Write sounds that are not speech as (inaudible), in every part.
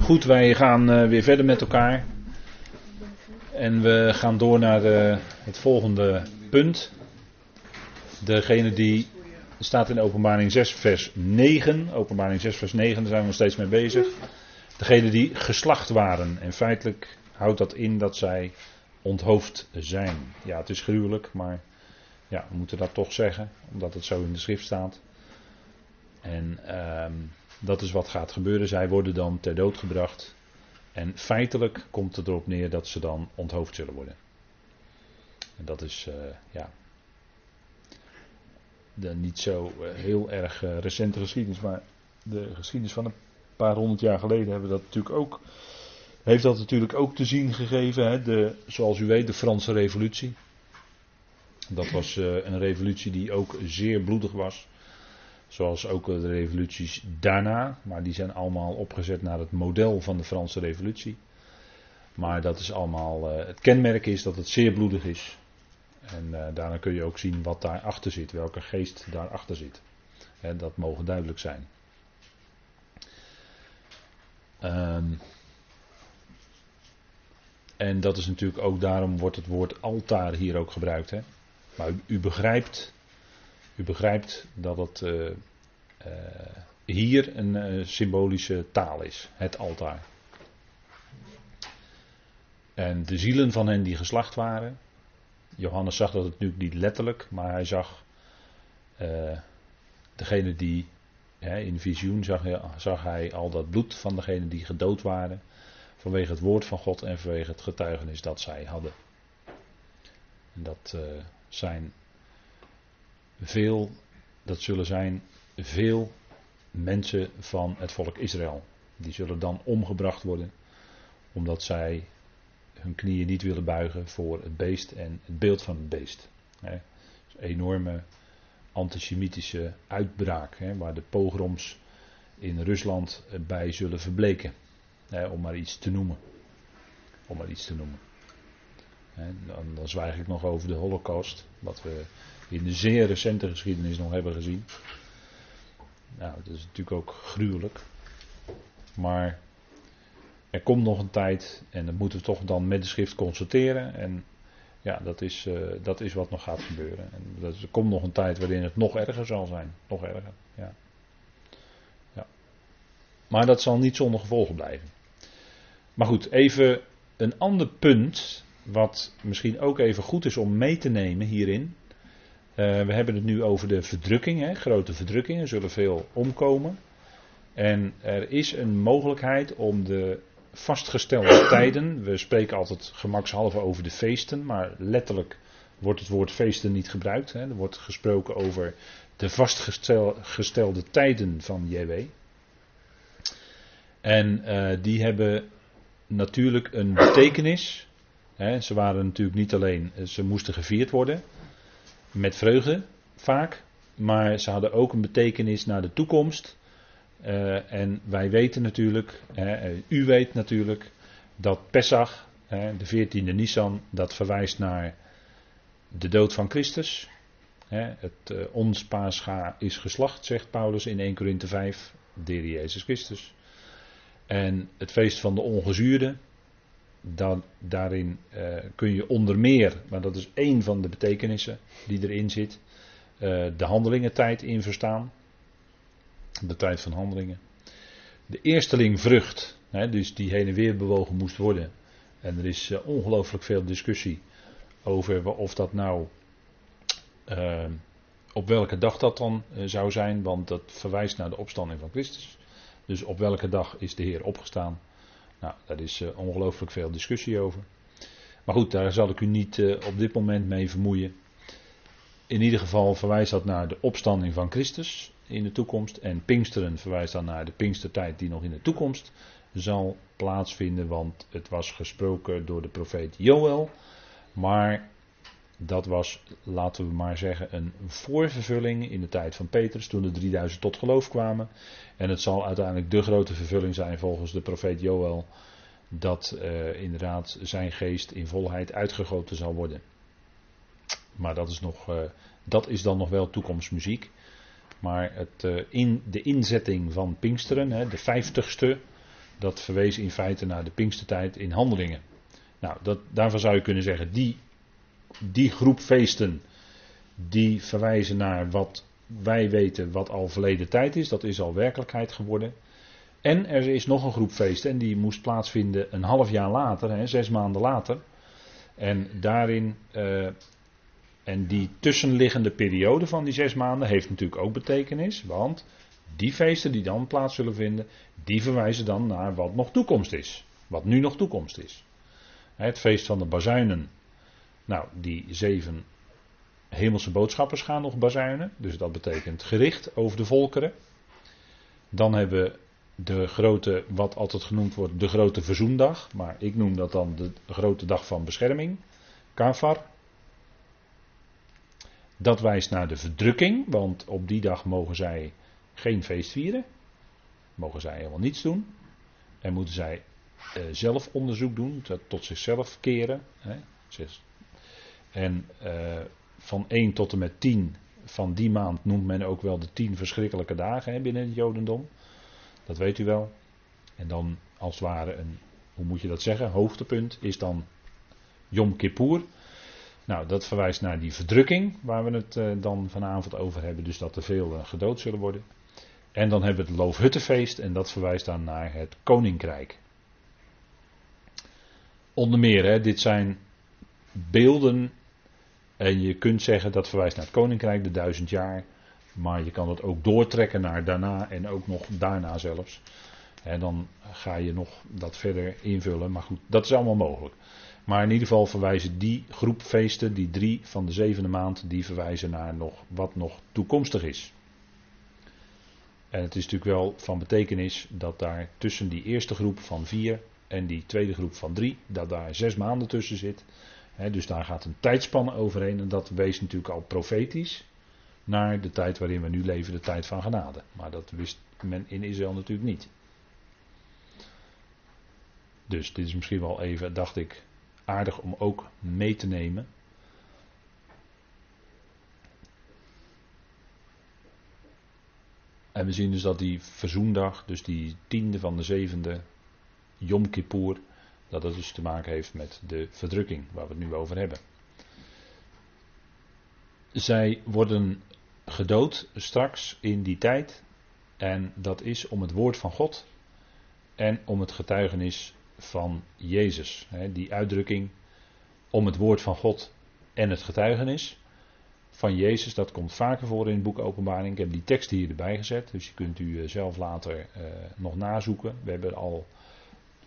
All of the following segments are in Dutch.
Goed, wij gaan uh, weer verder met elkaar. En we gaan door naar uh, het volgende punt. Degene die staat in openbaring 6 vers 9. Openbaring 6 vers 9, daar zijn we nog steeds mee bezig. Degene die geslacht waren. En feitelijk houdt dat in dat zij onthoofd zijn. Ja, het is gruwelijk, maar ja, we moeten dat toch zeggen, omdat het zo in de schrift staat. En uh, dat is wat gaat gebeuren. Zij worden dan ter dood gebracht. En feitelijk komt het erop neer dat ze dan onthoofd zullen worden. En dat is, uh, ja. De niet zo uh, heel erg uh, recente geschiedenis, maar de geschiedenis van een paar honderd jaar geleden hebben dat natuurlijk ook. Heeft dat natuurlijk ook te zien gegeven. Hè? De, zoals u weet, de Franse Revolutie. Dat was een revolutie die ook zeer bloedig was. Zoals ook de revoluties daarna, maar die zijn allemaal opgezet naar het model van de Franse revolutie. Maar dat is allemaal, uh, het kenmerk is dat het zeer bloedig is. En uh, daarna kun je ook zien wat daarachter zit, welke geest daarachter zit. Dat mogen duidelijk zijn. Um, en dat is natuurlijk ook daarom wordt het woord altaar hier ook gebruikt. Hè? Maar u, begrijpt u begrijpt dat het uh, uh, hier een uh, symbolische taal is, het altaar. En de zielen van hen die geslacht waren, Johannes zag dat nu niet letterlijk, maar hij zag degene die, hè, in visioen zag hij, zag hij al dat bloed van degene die gedood waren, vanwege het woord van God en vanwege het getuigenis dat zij hadden. En dat zijn veel, dat zullen zijn veel mensen van het volk Israël. Die zullen dan omgebracht worden, omdat zij hun knieën niet willen buigen voor het beest en het beeld van het beest. Een enorme antisemitische uitbraak, waar de pogroms in Rusland bij zullen verbleken. Om maar iets te noemen. Om maar iets te noemen. Dan, dan zwijg ik nog over de Holocaust, wat we in de zeer recente geschiedenis nog hebben gezien. Nou, dat is natuurlijk ook gruwelijk. Maar er komt nog een tijd en dat moeten we toch dan met de schrift constateren. En ja, dat is, uh, dat is wat nog gaat gebeuren. En dat, er komt nog een tijd waarin het nog erger zal zijn. Nog erger, ja. ja. Maar dat zal niet zonder gevolgen blijven. Maar goed, even een ander punt. Wat misschien ook even goed is om mee te nemen hierin. Uh, we hebben het nu over de verdrukking, hè, grote verdrukking, er zullen veel omkomen. En er is een mogelijkheid om de vastgestelde (clears throat) tijden, we spreken altijd gemakshalve over de feesten, maar letterlijk wordt het woord feesten niet gebruikt. Hè. Er wordt gesproken over de vastgestelde tijden van JW. En uh, die hebben natuurlijk een betekenis. Hè. Ze waren natuurlijk niet alleen, ze moesten gevierd worden met vreugde vaak, maar ze hadden ook een betekenis naar de toekomst. Uh, en wij weten natuurlijk, uh, u weet natuurlijk, dat Pesach, de 14e Nisan, dat verwijst naar de dood van Christus. het, ons paascha is geslacht, zegt Paulus in 1 Korinthe 5, de Jezus Christus. En het feest van de ongezuurde, dan, daarin uh, kun je onder meer, maar dat is één van de betekenissen die erin zit, uh, de handelingentijd in verstaan. De tijd van handelingen. De eersteling vrucht, hè, dus die heen en weer bewogen moest worden. En er is uh, ongelooflijk veel discussie over of dat nou, op welke dag dat dan zou zijn, want dat verwijst naar de opstanding van Christus. Dus op welke dag is de Heer opgestaan? Nou, daar is uh, ongelooflijk veel discussie over. Maar goed, daar zal ik u niet uh, op dit moment mee vermoeien. In ieder geval verwijst dat naar de opstanding van Christus in de toekomst. En Pinksteren verwijst dan naar de Pinkstertijd die nog in de toekomst zal plaatsvinden. Want het was gesproken door de profeet Joël. Maar dat was, laten we maar zeggen, een voorvervulling in de tijd van Petrus, toen de 3000 tot geloof kwamen. En het zal uiteindelijk de grote vervulling zijn volgens de profeet Joël, dat uh, inderdaad zijn geest in volheid uitgegoten zal worden. Maar dat is, nog, uh, dat is dan nog wel toekomstmuziek. Maar het, uh, in, de inzetting van Pinksteren, hè, de vijftigste, dat verwees in feite naar de Pinkstertijd in handelingen. Nou, dat, daarvan zou je kunnen zeggen, die, die groep feesten, die verwijzen naar wat wij weten wat al verleden tijd is, dat is al werkelijkheid geworden. En er is nog een groep feesten en die moest plaatsvinden een half jaar later, hè, zes maanden later. En daarin, uh, en die tussenliggende periode van die zes maanden heeft natuurlijk ook betekenis, want die feesten die dan plaats zullen vinden, die verwijzen dan naar wat nog toekomst is. Wat nu nog toekomst is. Het feest van de bazuinen. Nou, die zeven hemelse boodschappers gaan nog bazuinen. Dus dat betekent gericht over de volkeren. Dan hebben we de grote, wat altijd genoemd wordt, de grote verzoendag. Maar ik noem dat dan de grote dag van bescherming. Kafar. Dat wijst naar de verdrukking, want op die dag mogen zij geen feest vieren. Mogen zij helemaal niets doen. En moeten zij uh, zelf onderzoek doen, tot zichzelf keren. Hè. En uh, van 1 tot en met 10 van die maand noemt men ook wel de 10 verschrikkelijke dagen hè, binnen het Jodendom. Dat weet u wel. En dan als het ware een, hoe moet je dat zeggen, hoogtepunt is dan Yom Kippur. Nou, dat verwijst naar die verdrukking waar we het uh, dan vanavond over hebben. Dus dat er veel uh, gedood zullen worden. En dan hebben we het Loofhuttenfeest en dat verwijst dan naar het Koninkrijk. Onder meer, hè, dit zijn beelden en je kunt zeggen dat verwijst naar het koninkrijk, de duizend jaar. Maar je kan het ook doortrekken naar daarna en ook nog daarna zelfs. En dan ga je nog dat verder invullen. Maar goed, dat is allemaal mogelijk. Maar in ieder geval verwijzen die groep feesten, die drie van de zevende maand, die verwijzen naar nog, wat nog toekomstig is. En het is natuurlijk wel van betekenis dat daar tussen die eerste groep van vier en die tweede groep van drie, dat daar zes maanden tussen zit dus daar gaat een tijdspanne overheen en dat wees natuurlijk al profetisch naar de tijd waarin we nu leven, de tijd van genade. Maar dat wist men in Israël natuurlijk niet. Dus dit is misschien wel even, dacht ik, aardig om ook mee te nemen. En we zien dus dat die verzoendag, dus die tiende van de zevende Yom Kippur, dat dat dus te maken heeft met de verdrukking waar we het nu over hebben. Zij worden gedood straks in die tijd. En dat is om het woord van God en om het getuigenis van Jezus. Die uitdrukking om het woord van God en het getuigenis van Jezus, dat komt vaker voor in het boek Openbaring. Ik heb die tekst hier erbij gezet, dus je kunt u eh, zelf later uh, nog nazoeken. We hebben al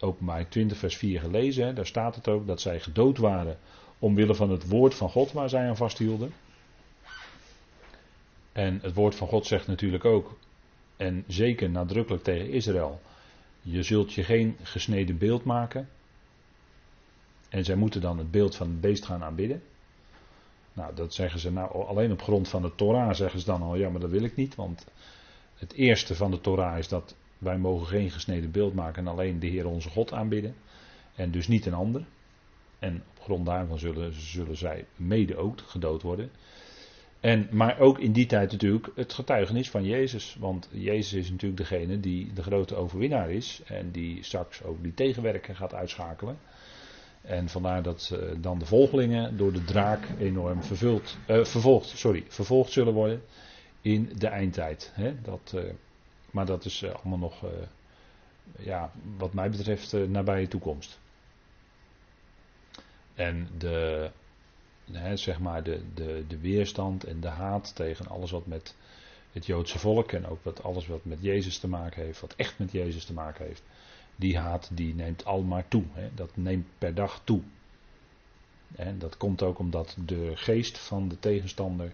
openbaar 20 vers 4 gelezen. Daar staat het ook dat zij gedood waren omwille van het woord van God waar zij aan vasthielden. En het woord van God zegt natuurlijk ook, en zeker nadrukkelijk tegen Israël, je zult je geen gesneden beeld maken. En zij moeten dan het beeld van het beest gaan aanbidden. Nou, dat zeggen ze nou alleen op grond van de Torah, zeggen ze dan al, ja, maar dat wil ik niet, want het eerste van de Torah is dat wij mogen geen gesneden beeld maken en alleen de Heer onze God aanbidden. En dus niet een ander. En op grond daarvan zullen, zullen zij mede ook gedood worden. En, maar ook in die tijd natuurlijk het getuigenis van Jezus. Want Jezus is natuurlijk degene die de grote overwinnaar is. En die straks ook die tegenwerker gaat uitschakelen. En vandaar dat uh, dan de volgelingen door de draak enorm vervuld, uh, vervolgd, sorry, vervolgd zullen worden in de eindtijd. Hè? Dat, uh, maar dat is eh, allemaal nog, eh, ja, wat mij betreft, uh, nabije toekomst. En de, hè, zeg maar de, de, de weerstand en de haat tegen alles wat met het Joodse volk en ook wat alles wat met Jezus te maken heeft, wat echt met Jezus te maken heeft, die haat die neemt al maar toe. Hè. Dat neemt per dag toe. En dat komt ook omdat de geest van de tegenstander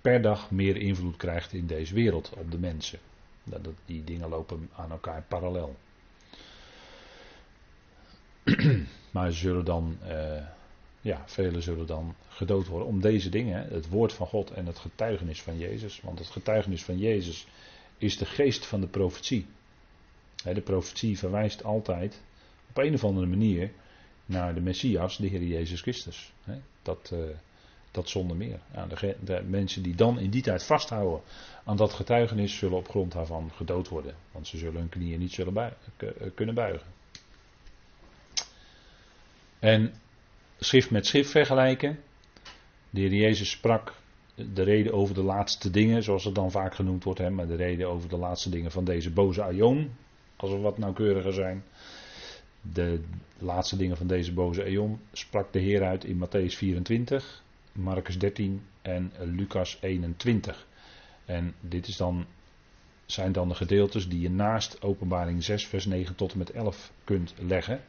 per dag meer invloed krijgt in deze wereld op de mensen. Dat, die dingen lopen aan elkaar parallel. (clears throat) maar zullen dan, uh, ja, velen zullen dan gedood worden om deze dingen, het woord van God en het getuigenis van Jezus. Want het getuigenis van Jezus is de geest van de profetie. de profetie verwijst altijd op een of andere manier naar de Messias, de Heer Jezus Christus. dat, uh, Dat zonder meer. Ja, de, de, mensen die dan in die tijd vasthouden aan dat getuigenis zullen op grond daarvan gedood worden. Want ze zullen hun knieën niet zullen buigen, kunnen buigen. En schrift met schrift vergelijken. De heer Jezus sprak de reden over de laatste dingen, zoals het dan vaak genoemd wordt, hè, maar de reden over de laatste dingen van deze boze aion, als we wat nauwkeuriger zijn. De laatste dingen van deze boze aion sprak de Heer uit in Matthäus 24, Marcus 13 en Lucas 21. En dit is dan, zijn dan de gedeeltes die je naast Openbaring 6, vers 9 tot en met 11 kunt leggen.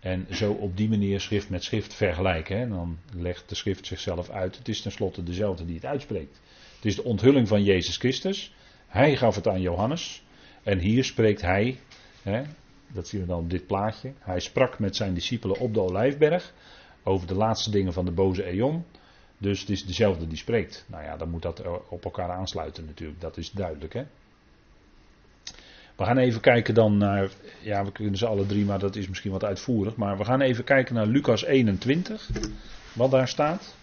En zo op die manier schrift met schrift vergelijken. Dan legt de schrift zichzelf uit. Het is tenslotte dezelfde die het uitspreekt. Het is de onthulling van Jezus Christus. Hij gaf het aan Johannes. En hier spreekt hij, hè, dat zien we dan op dit plaatje. Hij sprak met zijn discipelen op de Olijfberg over de laatste dingen van de boze eon. Dus het is dezelfde die spreekt. Nou ja, dan moet dat op elkaar aansluiten natuurlijk. Dat is duidelijk hè. We gaan even kijken dan naar, ja we kunnen ze alle drie, maar dat is misschien wat uitvoerig. Maar we gaan even kijken naar Lucas 21, wat daar staat.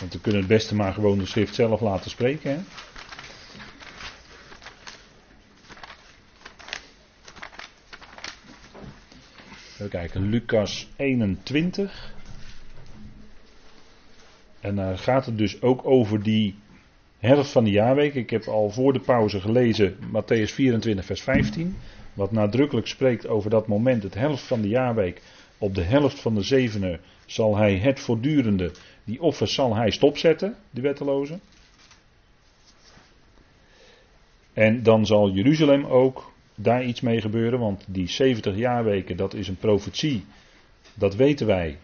Want we kunnen het beste maar gewoon de schrift zelf laten spreken. Hè? Even kijken, Lucas 21. En daar gaat het dus ook over die helft van de jaarweek. Ik heb al voor de pauze gelezen Matthäus 24, vers 15. Wat nadrukkelijk spreekt over dat moment, het helft van de jaarweek. Op de helft van de zevenen zal hij het voortdurende, die offers zal hij stopzetten, de wetteloze. En dan zal Jeruzalem ook daar iets mee gebeuren, want die 70 jaarweken, dat is een profetie, dat weten wij,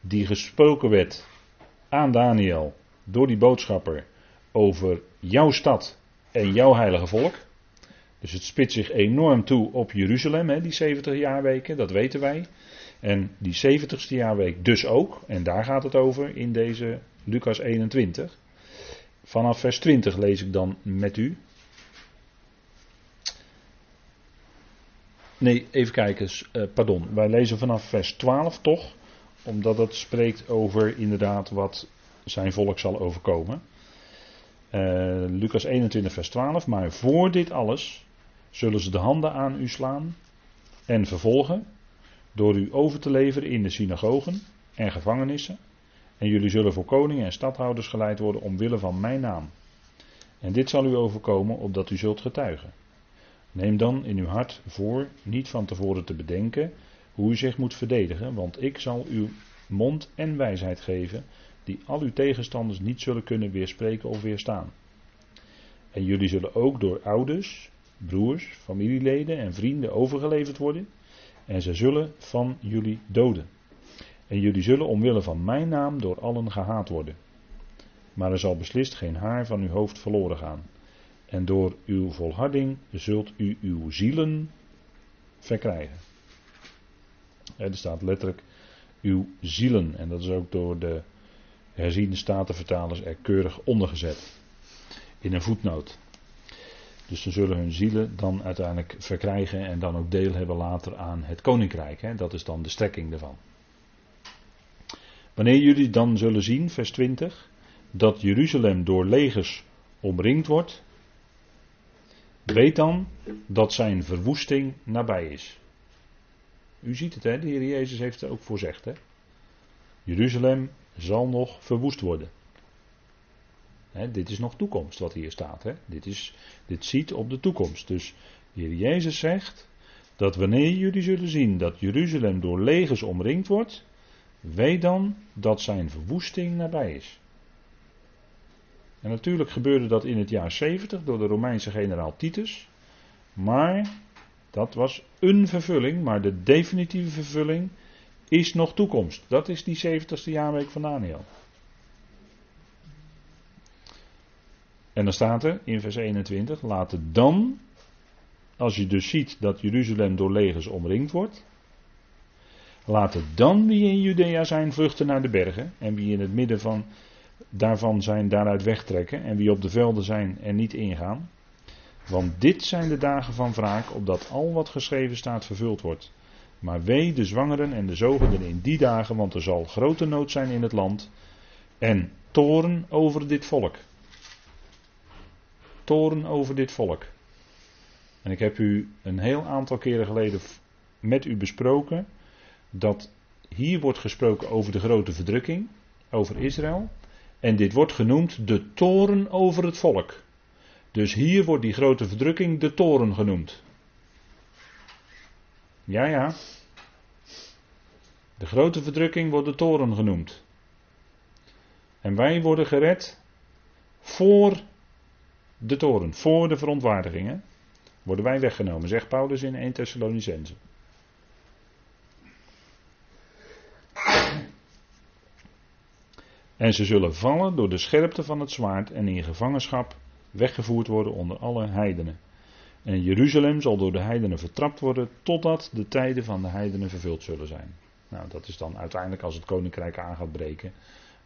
die gesproken werd aan Daniel door die boodschapper over jouw stad en jouw heilige volk. Dus het spitst zich enorm toe op Jeruzalem, hè, die 70 jaarweken, dat weten wij. En die 70ste jaarweek dus ook, en daar gaat het over in deze Lucas 21. Vanaf vers 20 lees ik dan met u. Nee, even kijken, uh, pardon. Wij lezen vanaf vers 12 toch, omdat het spreekt over inderdaad wat zijn volk zal overkomen. Uh, Lucas 21, vers 12. Maar voor dit alles zullen ze de handen aan u slaan en vervolgen door u over te leveren in de synagogen en gevangenissen. En jullie zullen voor koningen en stadhouders geleid worden omwille van mijn naam. En dit zal u overkomen opdat u zult getuigen. Neem dan in uw hart voor niet van tevoren te bedenken hoe u zich moet verdedigen, want ik zal uw mond en wijsheid geven die al uw tegenstanders niet zullen kunnen weerspreken of weerstaan. En jullie zullen ook door ouders, broers, familieleden en vrienden overgeleverd worden, en ze zullen van jullie doden. En jullie zullen omwille van mijn naam door allen gehaat worden. Maar er zal beslist geen haar van uw hoofd verloren gaan. En door uw volharding zult u uw zielen verkrijgen. Er staat letterlijk uw zielen. En dat is ook door de herziende statenvertalers er keurig ondergezet. In een voetnoot. Dus ze zullen hun zielen dan uiteindelijk verkrijgen en dan ook deel hebben later aan het koninkrijk. Hè? Dat is dan de strekking ervan. Wanneer jullie dan zullen zien, vers 20, dat Jeruzalem door legers omringd wordt, weet dan dat zijn verwoesting nabij is. U ziet het, hè? de Heer Jezus heeft het ook voorzegd. Hè? Jeruzalem zal nog verwoest worden. dit is nog toekomst wat hier staat. Dit, is, dit ziet op de toekomst. Dus hier Jezus zegt dat wanneer jullie zullen zien dat Jeruzalem door legers omringd wordt, weet dan dat zijn verwoesting nabij is. En natuurlijk gebeurde dat in het jaar 70 door de Romeinse generaal Titus. Maar dat was een vervulling, maar de definitieve vervulling is nog toekomst. Dat is die 70ste jaarweek van Daniel. En dan staat er in vers 21: laten dan, als je dus ziet dat Jeruzalem door legers omringd wordt, laten dan wie in Judea zijn vluchten naar de bergen en wie in het midden van daarvan zijn daaruit wegtrekken en wie op de velden zijn en niet ingaan. Want dit zijn de dagen van wraak, opdat al wat geschreven staat vervuld wordt. Maar wee de zwangeren en de zogenden in die dagen, want er zal grote nood zijn in het land. En toren over dit volk. Toren over dit volk. En ik heb u een heel aantal keren geleden met u besproken dat hier wordt gesproken over de grote verdrukking, over Israël. En dit wordt genoemd de toren over het volk. Dus hier wordt die grote verdrukking de toren genoemd. Ja, ja. De grote verdrukking wordt de toren genoemd. En wij worden gered voor de toren, voor de verontwaardigingen. Worden wij weggenomen, zegt Paulus in 1 Thessalonicense. En ze zullen vallen door de scherpte van het zwaard en in gevangenschap weggevoerd worden onder alle heidenen. En Jeruzalem zal door de heidenen vertrapt worden totdat de tijden van de heidenen vervuld zullen zijn. Nou, dat is dan uiteindelijk als het koninkrijk aan gaat breken.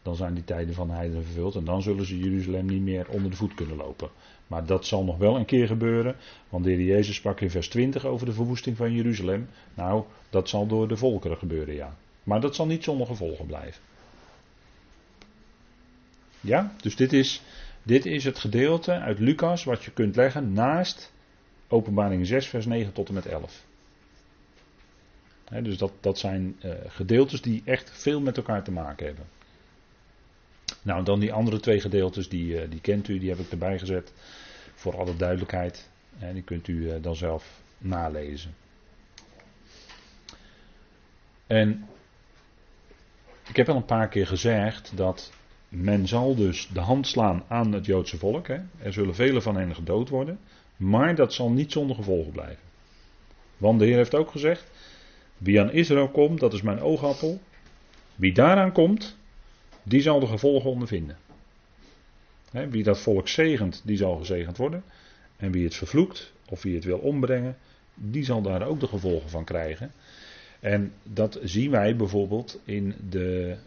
Dan zijn die tijden van de heidenen vervuld en dan zullen ze Jeruzalem niet meer onder de voet kunnen lopen. Maar dat zal nog wel een keer gebeuren, want de heer Jezus sprak in vers 20 over de verwoesting van Jeruzalem. Nou, dat zal door de volkeren gebeuren, ja. Maar dat zal niet zonder gevolgen blijven. Ja, dus dit is, dit is het gedeelte uit Lucas wat je kunt leggen naast Openbaring 6, vers 9 tot en met 11. dus dat, dat zijn uh, gedeeltes die echt veel met elkaar te maken hebben. Nou, dan die andere twee gedeeltes, die, uh, die kent u, die heb ik erbij gezet. Voor alle duidelijkheid. En die kunt u uh, dan zelf nalezen. En ik heb al een paar keer gezegd dat men zal dus de hand slaan aan het Joodse volk. Hè. Er zullen velen van hen gedood worden. Maar dat zal niet zonder gevolgen blijven. Want de Heer heeft ook gezegd: Wie aan Israël komt, dat is mijn oogappel. Wie daaraan komt, die zal de gevolgen ondervinden. Hè, wie dat volk zegent, die zal gezegend worden. En wie het vervloekt, of wie het wil ombrengen, die zal daar ook de gevolgen van krijgen. En dat zien wij bijvoorbeeld in de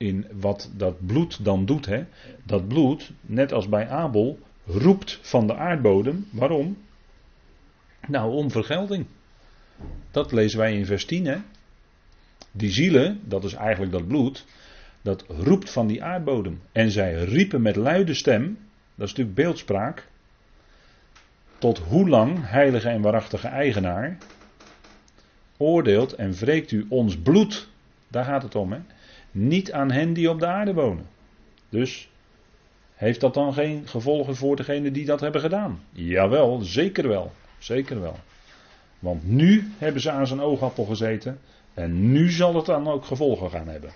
in wat dat bloed dan doet. Hè. Dat bloed, net als bij Abel, roept van de aardbodem. Waarom? Nou, om vergelding. Dat lezen wij in vers 10. Hè. Die zielen, dat is eigenlijk dat bloed, dat roept van die aardbodem. En zij riepen met luide stem, dat is natuurlijk beeldspraak. Tot hoe lang, heilige en waarachtige eigenaar, oordeelt en wreekt u ons bloed. Daar gaat het om, hè niet aan hen die op de aarde wonen. Dus heeft dat dan geen gevolgen voor degenen die dat hebben gedaan? Jawel, zeker wel. Zeker wel. Want nu hebben ze aan zijn oogappel gezeten. En nu zal het dan ook gevolgen gaan hebben.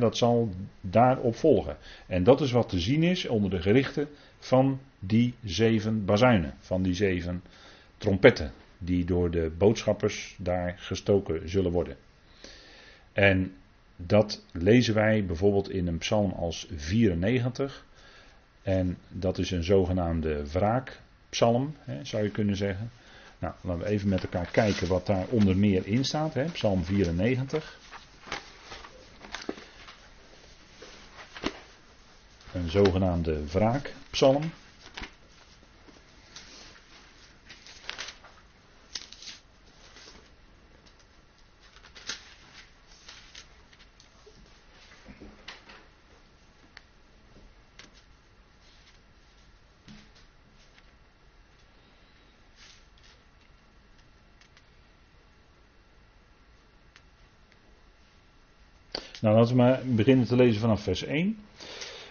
dat zal daarop volgen. En dat is wat te zien is onder de gerichten van die zeven bazuinen. Van die zeven trompetten. Die door de boodschappers daar gestoken zullen worden. En dat lezen wij bijvoorbeeld in een psalm als 94. En dat is een zogenaamde wraakpsalm, hè, zou je kunnen zeggen. Nou, laten we even met elkaar kijken wat daar onder meer in staat. Hè. Psalm 94. Een zogenaamde wraakpsalm. Nou, laten we maar beginnen te lezen vanaf vers 1.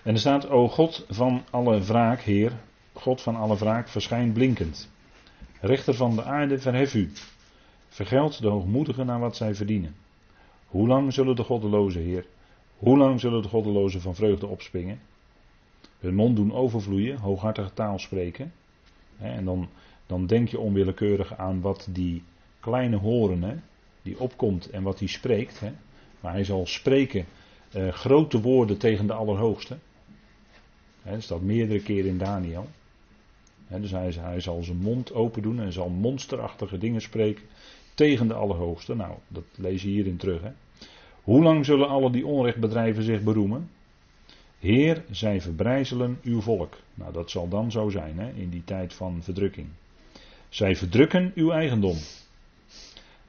En er staat: O God van alle wraak, Heer, God van alle wraak, verschijn blinkend. Rechter van de aarde, verhef u. Vergeld de hoogmoedigen naar wat zij verdienen. Hoe lang zullen de goddelozen, Heer, hoe lang zullen de goddelozen van vreugde opspringen? Hun mond doen overvloeien, hooghartige taal spreken. En dan, dan denk je onwillekeurig aan wat die kleine horen, die opkomt en wat hij spreekt. Maar hij zal spreken uh, grote woorden tegen de Allerhoogste. He, dat staat meerdere keren in Daniel. dus hij, hij, zal zijn mond open doen en zal monsterachtige dingen spreken tegen de Allerhoogste. Nou, dat lees je hierin terug. Hoe lang zullen alle die onrecht bedrijven zich beroemen? Heer, zij verbrijzelen uw volk. Nou, dat zal dan zo zijn in die tijd van verdrukking. Zij verdrukken uw eigendom.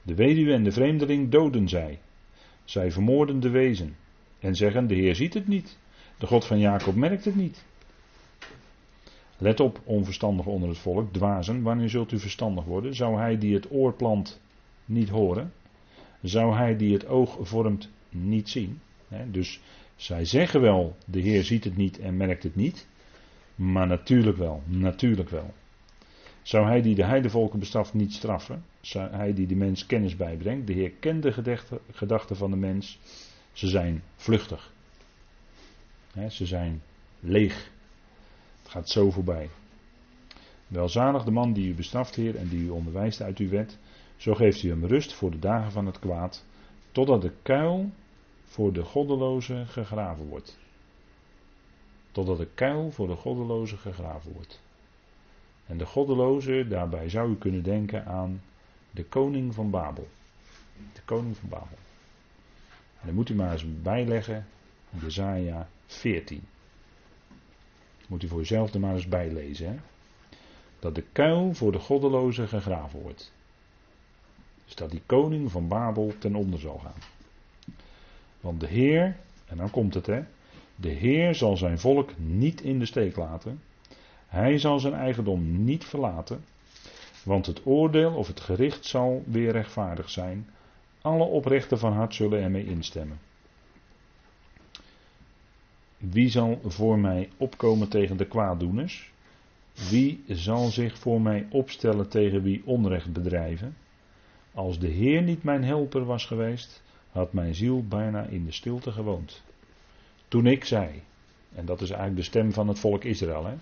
De weduwe en de vreemdeling doden zij. Zij vermoorden de wezen en zeggen: De Heer ziet het niet. De God van Jacob merkt het niet. Let op, onverstandig onder het volk, dwazen, wanneer zult u verstandig worden? Zou hij die het oor plant niet horen? Zou hij die het oog vormt niet zien? Dus zij zeggen wel, de Heer ziet het niet en merkt het niet. Maar natuurlijk wel, natuurlijk wel. Zou hij die de heidevolken bestraft niet straffen? Hij die de mens kennis bijbrengt? De Heer kent de gedachten van de mens. Ze zijn vluchtig. ze zijn leeg. Het gaat zo voorbij. Welzalig de man die u bestraft, Heer, en die u onderwijst uit uw wet. Zo geeft u hem rust voor de dagen van het kwaad, totdat de kuil voor de goddeloze gegraven wordt. Totdat de kuil voor de goddeloze gegraven wordt. En de goddeloze, daarbij zou u kunnen denken aan de koning van Babel. De koning van Babel. En dan moet u maar eens bijleggen, Jezaja 14. Moet u voor uzelf er maar eens bijlezen. Hè? Dat de kuil voor de goddeloze gegraven wordt. Dus dat die koning van Babel ten onder zal gaan. Want de Heer, en dan komt het hè, de Heer zal zijn volk niet in de steek laten. Hij zal zijn eigendom niet verlaten. Want het oordeel of het gericht zal weer rechtvaardig zijn. Alle oprechten van hart zullen ermee instemmen. Wie zal voor mij opkomen tegen de kwaaddoeners? Wie zal zich voor mij opstellen tegen wie onrecht bedrijven? Als de Heer niet mijn helper was geweest, had mijn ziel bijna in de stilte gewoond. Toen ik zei, en dat is eigenlijk de stem van het volk Israël, hè?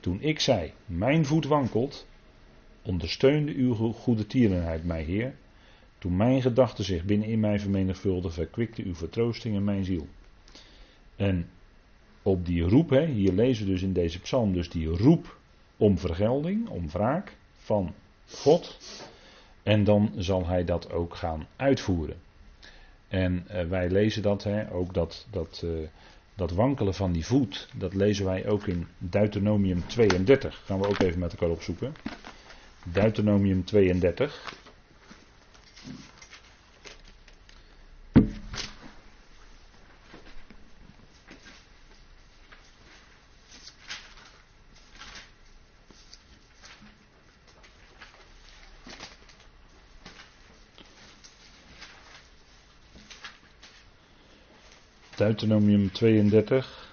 toen ik zei, mijn voet wankelt, ondersteunde uw goede tierenheid mij, Heer. Toen mijn gedachten zich binnenin mij vermenigvuldigden, verkwikte uw vertroosting in mijn ziel. En op die roep, hè, hier lezen we dus in deze psalm, dus die roep om vergelding, om wraak van God. En dan zal hij dat ook gaan uitvoeren. En uh, wij lezen dat, hè, ook dat, dat, uh, dat wankelen van die voet, dat lezen wij ook in Deuteronomium 32. Gaan we ook even met elkaar opzoeken. Deuteronomium 32. Deuteronomium 32.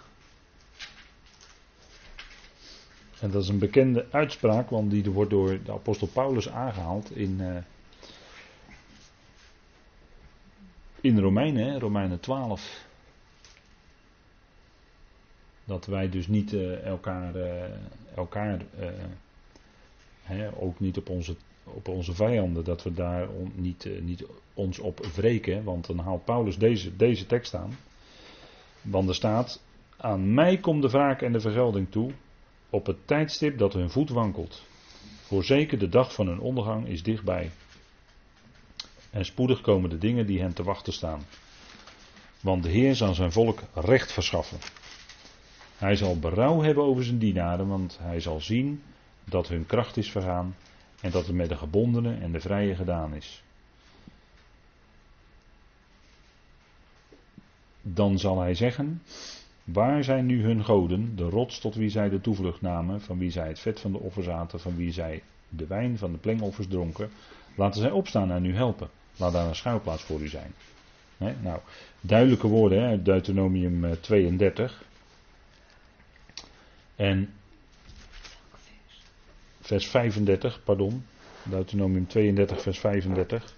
Dat is een bekende uitspraak, want die wordt door de apostel Paulus aangehaald in, uh, in Romeinen, Romeinen 12. Dat wij dus niet uh, elkaar, uh, elkaar hè, ook niet op onze, op onze vijanden, dat we daar on, niet, niet ons op wreken. Want dan haalt Paulus deze, deze tekst aan. Want er staat: Aan mij komt de wraak en de vergelding toe. Op het tijdstip dat hun voet wankelt. Voorzeker de dag van hun ondergang is dichtbij. En spoedig komen de dingen die hen te wachten staan. Want de Heer zal zijn volk recht verschaffen. Hij zal berouw hebben over zijn dienaren, want hij zal zien dat hun kracht is vergaan en dat het met de gebondenen en de vrije gedaan is. Dan zal hij zeggen: Waar zijn nu hun goden, de rots tot wie zij de toevlucht namen, van wie zij het vet van de offers aten, van wie zij de wijn van de plengoffers dronken? Laten zij opstaan en u helpen. Laat daar een schuilplaats voor u zijn. nou, duidelijke woorden uit Deuteronomium 32. Eh, en vers 35, pardon. Deuteronomium 32, vers 35.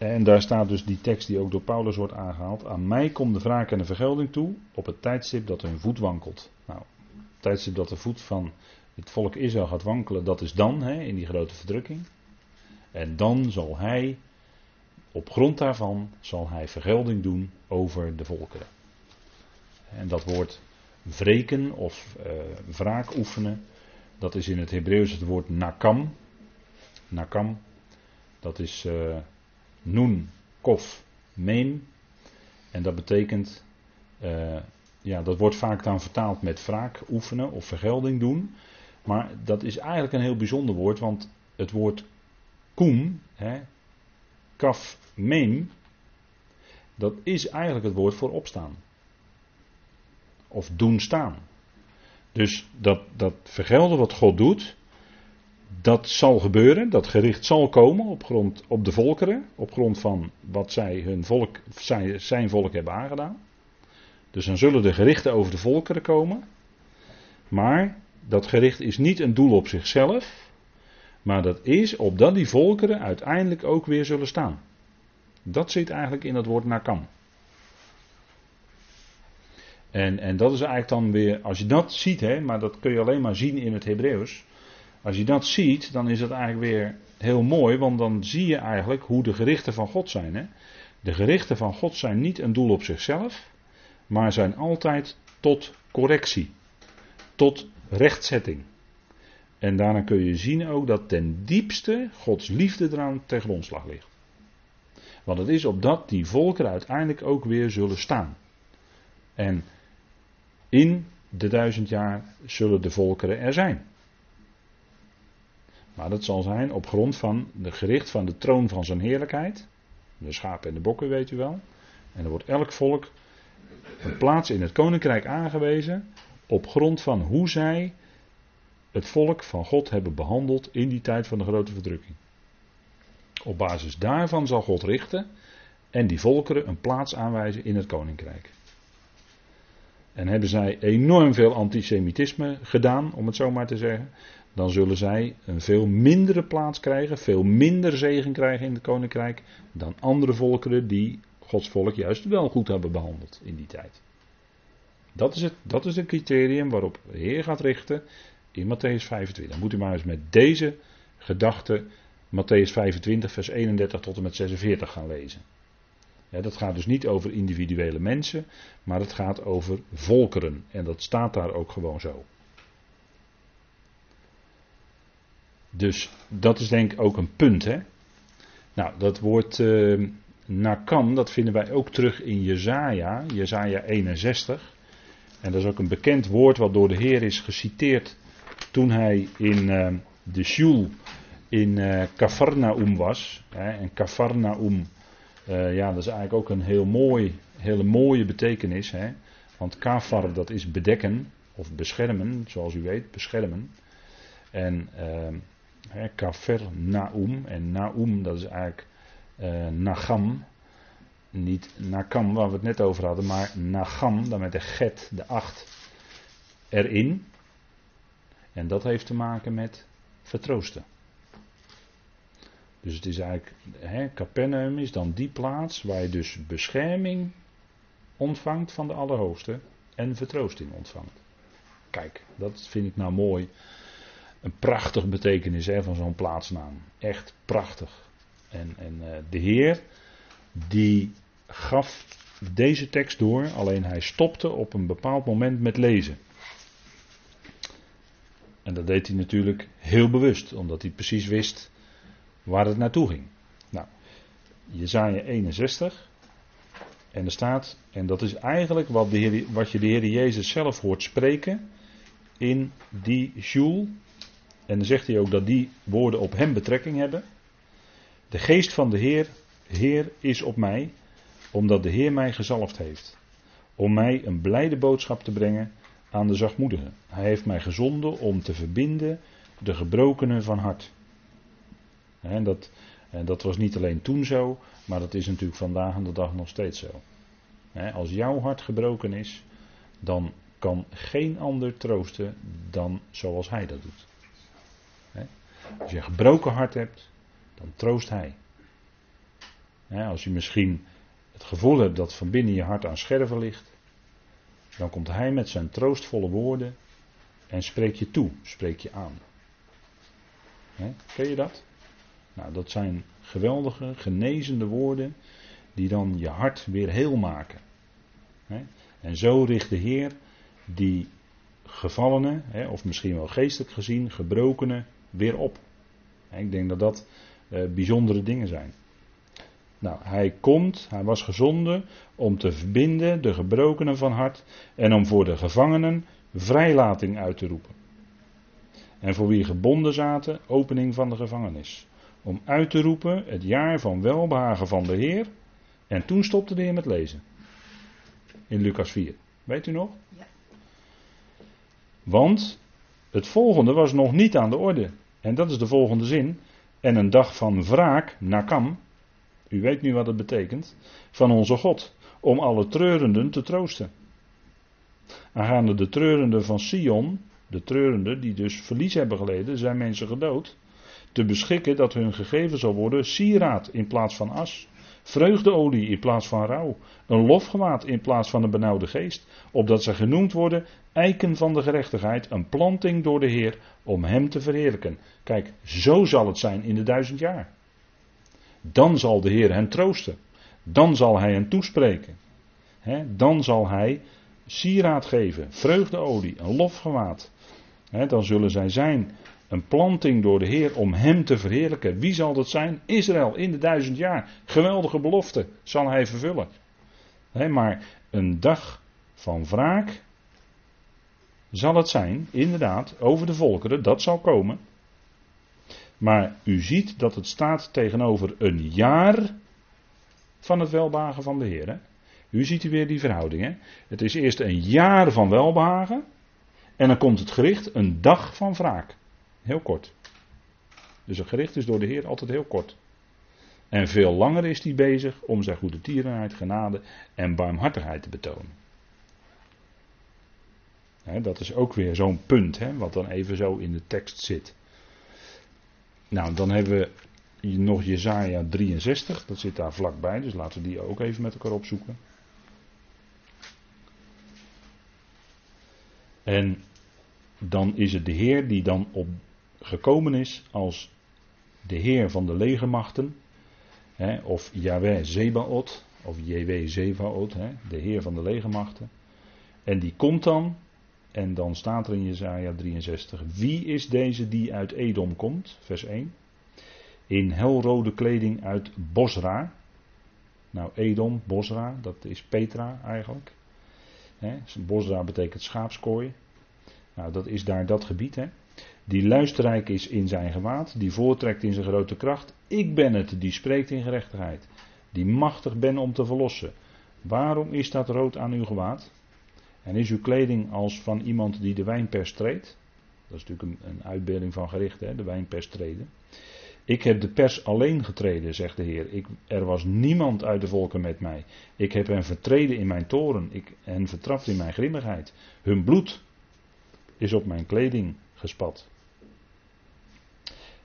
En daar staat dus die tekst die ook door Paulus wordt aangehaald. Aan mij komt de wraak en de vergelding toe op het tijdstip dat hun voet wankelt. Nou, het tijdstip dat de voet van het volk Israël gaat wankelen, dat is dan, hè, in die grote verdrukking. En dan zal hij, op grond daarvan, zal hij vergelding doen over de volkeren. En dat woord wreken of uh, wraak oefenen, dat is in het Hebreeuws het woord nakam. Nakam, dat is... Uh, Noen, kof, meen. En dat betekent, uh, ja, dat wordt vaak dan vertaald met wraak oefenen of vergelding doen. Maar dat is eigenlijk een heel bijzonder woord, want het woord koen, hè, kaf, meen, dat is eigenlijk het woord voor opstaan. of doen staan. Dus dat, dat vergelden wat God doet, dat zal gebeuren, dat gericht zal komen op, grond, op de volkeren, op grond van wat zij hun volk, zijn, zijn volk hebben aangedaan. Dus dan zullen de gerichten over de volkeren komen. Maar dat gericht is niet een doel op zichzelf, maar dat is opdat die volkeren uiteindelijk ook weer zullen staan. Dat zit eigenlijk in het woord nakam. En, en dat is eigenlijk dan weer, als je dat ziet, hè, maar dat kun je alleen maar zien in het Hebreeuws. Als je dat ziet, dan is dat eigenlijk weer heel mooi, want dan zie je eigenlijk hoe de gerichten van God zijn. Hè. De gerichten van God zijn niet een doel op zichzelf, maar zijn altijd tot correctie, tot rechtzetting. En daarna kun je zien ook dat ten diepste Gods liefde eraan ten grondslag ligt. Want het is opdat die volkeren uiteindelijk ook weer zullen staan. En in de duizend jaar zullen de volkeren er zijn. Maar dat zal zijn op grond van de gericht van de troon van zijn heerlijkheid. De schapen en de bokken, weet u wel. En er wordt elk volk een plaats in het koninkrijk aangewezen. op grond van hoe zij het volk van God hebben behandeld in die tijd van de grote verdrukking. Op basis daarvan zal God richten en die volkeren een plaats aanwijzen in het koninkrijk. En hebben zij enorm veel antisemitisme gedaan, om het zo maar te zeggen, dan zullen zij een veel mindere plaats krijgen, veel minder zegen krijgen in het koninkrijk dan andere volkeren die Gods volk juist wel goed hebben behandeld in die tijd. Dat is het, dat is het criterium waarop de Heer gaat richten in Matthäus 25. Moet u maar eens met deze gedachte Matthäus 25, vers 31 tot en met 46 gaan lezen. dat gaat dus niet over individuele mensen, maar het gaat over volkeren. En dat staat daar ook gewoon zo. Dus dat is denk ik ook een punt. Hè? Nou, dat woord uh, nakam, dat vinden wij ook terug in Jezaja, Jezaja 61. En dat is ook een bekend woord wat door de Heer is geciteerd toen hij in uh, de Shul in uh, Kafarnaum was. Hè, en Kafarnaum, uh, ja, dat is eigenlijk ook een heel mooi, hele mooie betekenis. Hè, want kafar, dat is bedekken of beschermen, zoals u weet, beschermen. En uh, Kafarnaum, en Naum, dat is eigenlijk Nagam. Niet Nakam, waar we het net over hadden, maar Nagam, dan met de get, de acht, erin. En dat heeft te maken met vertroosten. Dus het is eigenlijk, hè, Capernaum is dan die plaats waar je dus bescherming ontvangt van de Allerhoogste en vertroosting ontvangt. Kijk, dat vind ik nou mooi. Een prachtig betekenis hè, van zo'n plaatsnaam. Echt prachtig. En, en uh, de Heer, die gaf deze tekst door, alleen hij stopte op een bepaald moment met lezen. En dat deed hij natuurlijk heel bewust, omdat hij precies wist waar het naartoe ging. Nou, Jezaja 61. En er staat, en dat is eigenlijk wat, de Heer, wat je de Heer Jezus zelf hoort spreken in die Joel. En dan zegt hij ook dat die woorden op hem betrekking hebben. De geest van de Heer, Heer is op mij, omdat de Heer mij gezalfd heeft. Om mij een blijde boodschap te brengen aan de zachtmoedigen. Hij heeft mij gezonden om te verbinden de gebrokenen van hart. En dat, en dat was niet alleen toen zo, maar dat is natuurlijk vandaag aan de dag nog steeds zo. Als jouw hart gebroken is, dan kan geen ander troosten dan zoals hij dat doet. Als je een gebroken hart hebt, dan troost hij. Als je misschien het gevoel hebt dat van binnen je hart aan scherven ligt, dan komt hij met zijn troostvolle woorden en spreekt je toe, spreekt je aan. Ken je dat? Nou, dat zijn geweldige, genezende woorden die dan je hart weer heel maken. En zo richt de Heer die gevallenen, of misschien wel geestelijk gezien, gebrokenen, weer op. Ik denk dat dat eh, bijzondere dingen zijn. Nou, hij komt, hij was gezonden om te verbinden de gebrokenen van hart en om voor de gevangenen vrijlating uit te roepen. En voor wie gebonden zaten, opening van de gevangenis. Om uit te roepen het jaar van welbehagen van de Heer. En toen stopte de Heer met lezen. In Lucas 4. Weet u nog? Ja. Want het volgende was nog niet aan de orde. En dat is de volgende zin. En een dag van wraak, nakam. U weet nu wat het betekent. Van onze God. Om alle treurenden te troosten. Aangaande de treurenden van Sion. De treurenden die dus verlies hebben geleden. Zijn mensen gedood. Te beschikken dat hun gegeven zal worden sieraad in plaats van as. Vreugdeolie in plaats van rouw. Een lofgewaad in plaats van een benauwde geest. Opdat ze genoemd worden eiken van de gerechtigheid. Een planting door de Heer om hem te verheerlijken. Kijk, zo zal het zijn in de duizend jaar. Dan zal de Heer hen troosten. Dan zal hij hen toespreken. dan zal hij sieraad geven, vreugdeolie, een lofgewaad. dan zullen zij zijn een planting door de Heer om Hem te verheerlijken. Wie zal dat zijn? Israël in de duizend jaar. Geweldige belofte zal Hij vervullen. maar een dag van wraak zal het zijn, inderdaad, over de volkeren, dat zal komen. Maar u ziet dat het staat tegenover een jaar van het welbehagen van de Heer. U ziet u weer die verhouding. Het is eerst een jaar van welbehagen. En dan komt het gericht een dag van wraak. Heel kort. Dus een gericht is door de Heer altijd heel kort. En veel langer is hij bezig om zijn goede tierenheid, genade en barmhartigheid te betonen. dat is ook weer zo'n punt, wat dan even zo in de tekst zit. Nou, dan hebben we nog Jezaja 63, dat zit daar vlakbij, dus laten we die ook even met elkaar opzoeken. En dan is het de Heer die dan op gekomen is als de Heer van de legermachten, hè, of Yahweh Zebaot, of JW Zebaot, hè, de Heer van de legermachten. En die komt dan, en dan staat er in Jesaja 63, wie is deze die uit Edom komt, vers 1, in helrode kleding uit Bosra. Nou, Edom, Bosra, dat is Petra eigenlijk. Hè, Bosra betekent schaapskooi. Nou, dat is daar dat gebied, hè die luisterrijk is in zijn gewaad, die voortrekt in zijn grote kracht. Ik ben het, die spreekt in gerechtigheid, die machtig ben om te verlossen. Waarom is dat rood aan uw gewaad? En is uw kleding als van iemand die de wijnpers treedt? Dat is natuurlijk een, uitbeelding van gericht, hè, de wijnpers treden. Ik heb de pers alleen getreden, zegt de Heer. Ik, er was niemand uit de volken met mij. Ik heb hen vertreden in mijn toren. Ik hen vertrapt in mijn grimmigheid. Hun bloed is op mijn kleding gespat.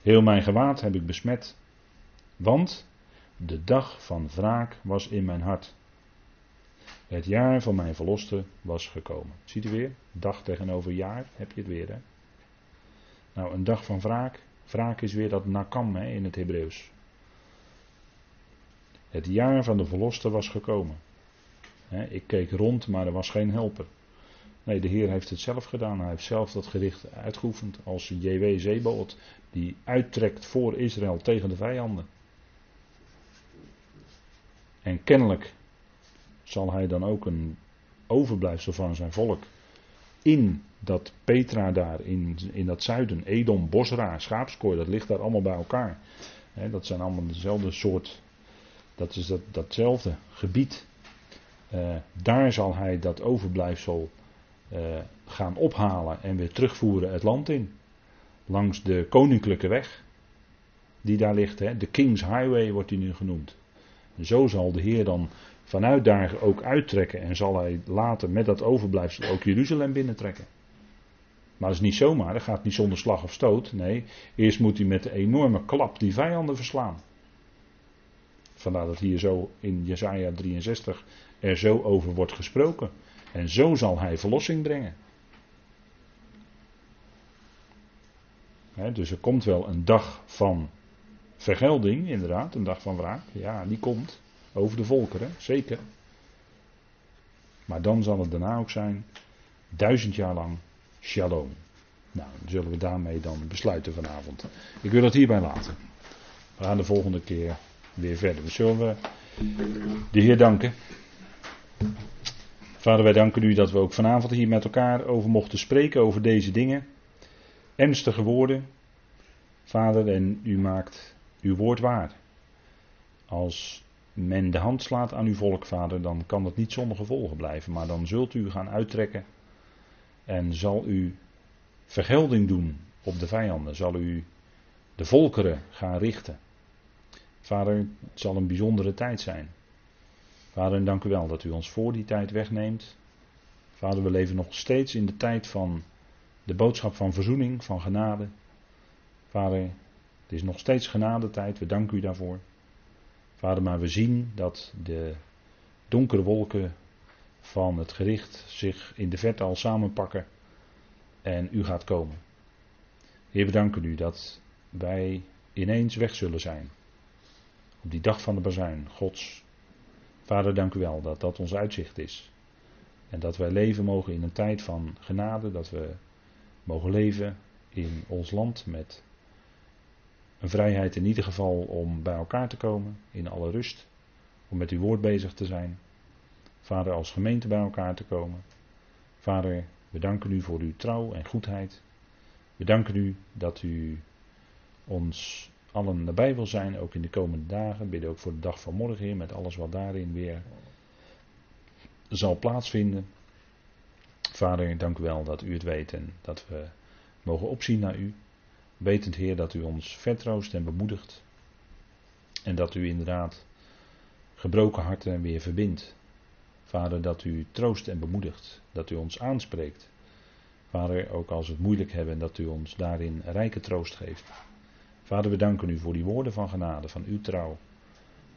Heel mijn gewaad heb ik besmet, want de dag van wraak was in mijn hart. Het jaar van mijn verloste was gekomen. Ziet u weer? Dag tegenover jaar heb je het weer. Nou, een dag van wraak. Wraak is weer dat nakam in het Hebreeuws. Het jaar van de verloste was gekomen. ik keek rond, maar er was geen helper. Nee, de Heer heeft het zelf gedaan. Hij heeft zelf dat gericht uitgeoefend als JW Zebaot, die uittrekt voor Israël tegen de vijanden. En kennelijk zal hij dan ook een overblijfsel van zijn volk in dat Petra daar, in, in dat zuiden, Edom, Bosra, Schaapskooi, dat ligt daar allemaal bij elkaar. dat zijn allemaal dezelfde soort, dat is dat, datzelfde gebied. Uh, daar zal hij dat overblijfsel uh, gaan ophalen en weer terugvoeren het land in. Langs de koninklijke weg die daar ligt. Hè. De King's Highway wordt die nu genoemd. zo zal de Heer dan vanuit daar ook uittrekken en zal hij later met dat overblijfsel ook Jeruzalem binnentrekken. Maar dat is niet zomaar, dat gaat niet zonder slag of stoot. Nee, eerst moet hij met de enorme klap die vijanden verslaan. Vandaar dat hier zo in Jesaja 63 er zo over wordt gesproken. En zo zal hij verlossing brengen. dus er komt wel een dag van vergelding, inderdaad, een dag van wraak. Ja, die komt over de volkeren, zeker. Maar dan zal het daarna ook zijn, duizend jaar lang, shalom. Nou, zullen we daarmee dan besluiten vanavond. Ik wil het hierbij laten. We gaan de volgende keer weer verder. We zullen de Heer danken. Vader, wij danken u dat we ook vanavond hier met elkaar over mochten spreken, over deze dingen. Ernstige woorden. Vader, en u maakt uw woord waar. Als men de hand slaat aan uw volk, vader, dan kan dat niet zonder gevolgen blijven. Maar dan zult u gaan uittrekken en zal u vergelding doen op de vijanden. Zal u de volkeren gaan richten. Vader, het zal een bijzondere tijd zijn. Vader, dank u wel dat u ons voor die tijd wegneemt. Vader, we leven nog steeds in de tijd van de boodschap van verzoening, van genade. Vader, het is nog steeds genadetijd, we danken u daarvoor. Vader, maar we zien dat de donkere wolken van het gericht zich in de verte al samenpakken en u gaat komen. Heer, we danken u dat wij ineens weg zullen zijn. Op die dag van de bazuin, Gods. Vader, dank u wel dat dat ons uitzicht is. En dat wij leven mogen in een tijd van genade, dat we mogen leven in ons land met een vrijheid in ieder geval om bij elkaar te komen, in alle rust, om met uw woord bezig te zijn. Vader, als gemeente bij elkaar te komen. Vader, we danken u voor uw trouw en goedheid. We danken u dat u ons allen nabij wil zijn, ook in de komende dagen. Bidden ook voor de dag van morgen, Heer, met alles wat daarin weer zal plaatsvinden. Vader, dank u wel dat u het weet en dat we mogen opzien naar u. Wetend, Heer, dat u ons vertroost en bemoedigt. En dat u inderdaad gebroken harten weer verbindt. Vader, dat u troost en bemoedigt. Dat u ons aanspreekt. Vader, ook als we het moeilijk hebben, dat u ons daarin rijke troost geeft. Vader, we danken u voor die woorden van genade, van uw trouw.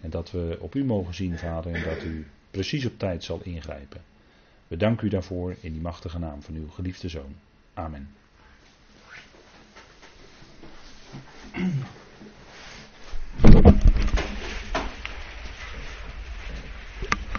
En dat we op u mogen zien, Vader, en dat u precies op tijd zal ingrijpen. We danken u daarvoor in die machtige naam van uw geliefde zoon. Amen.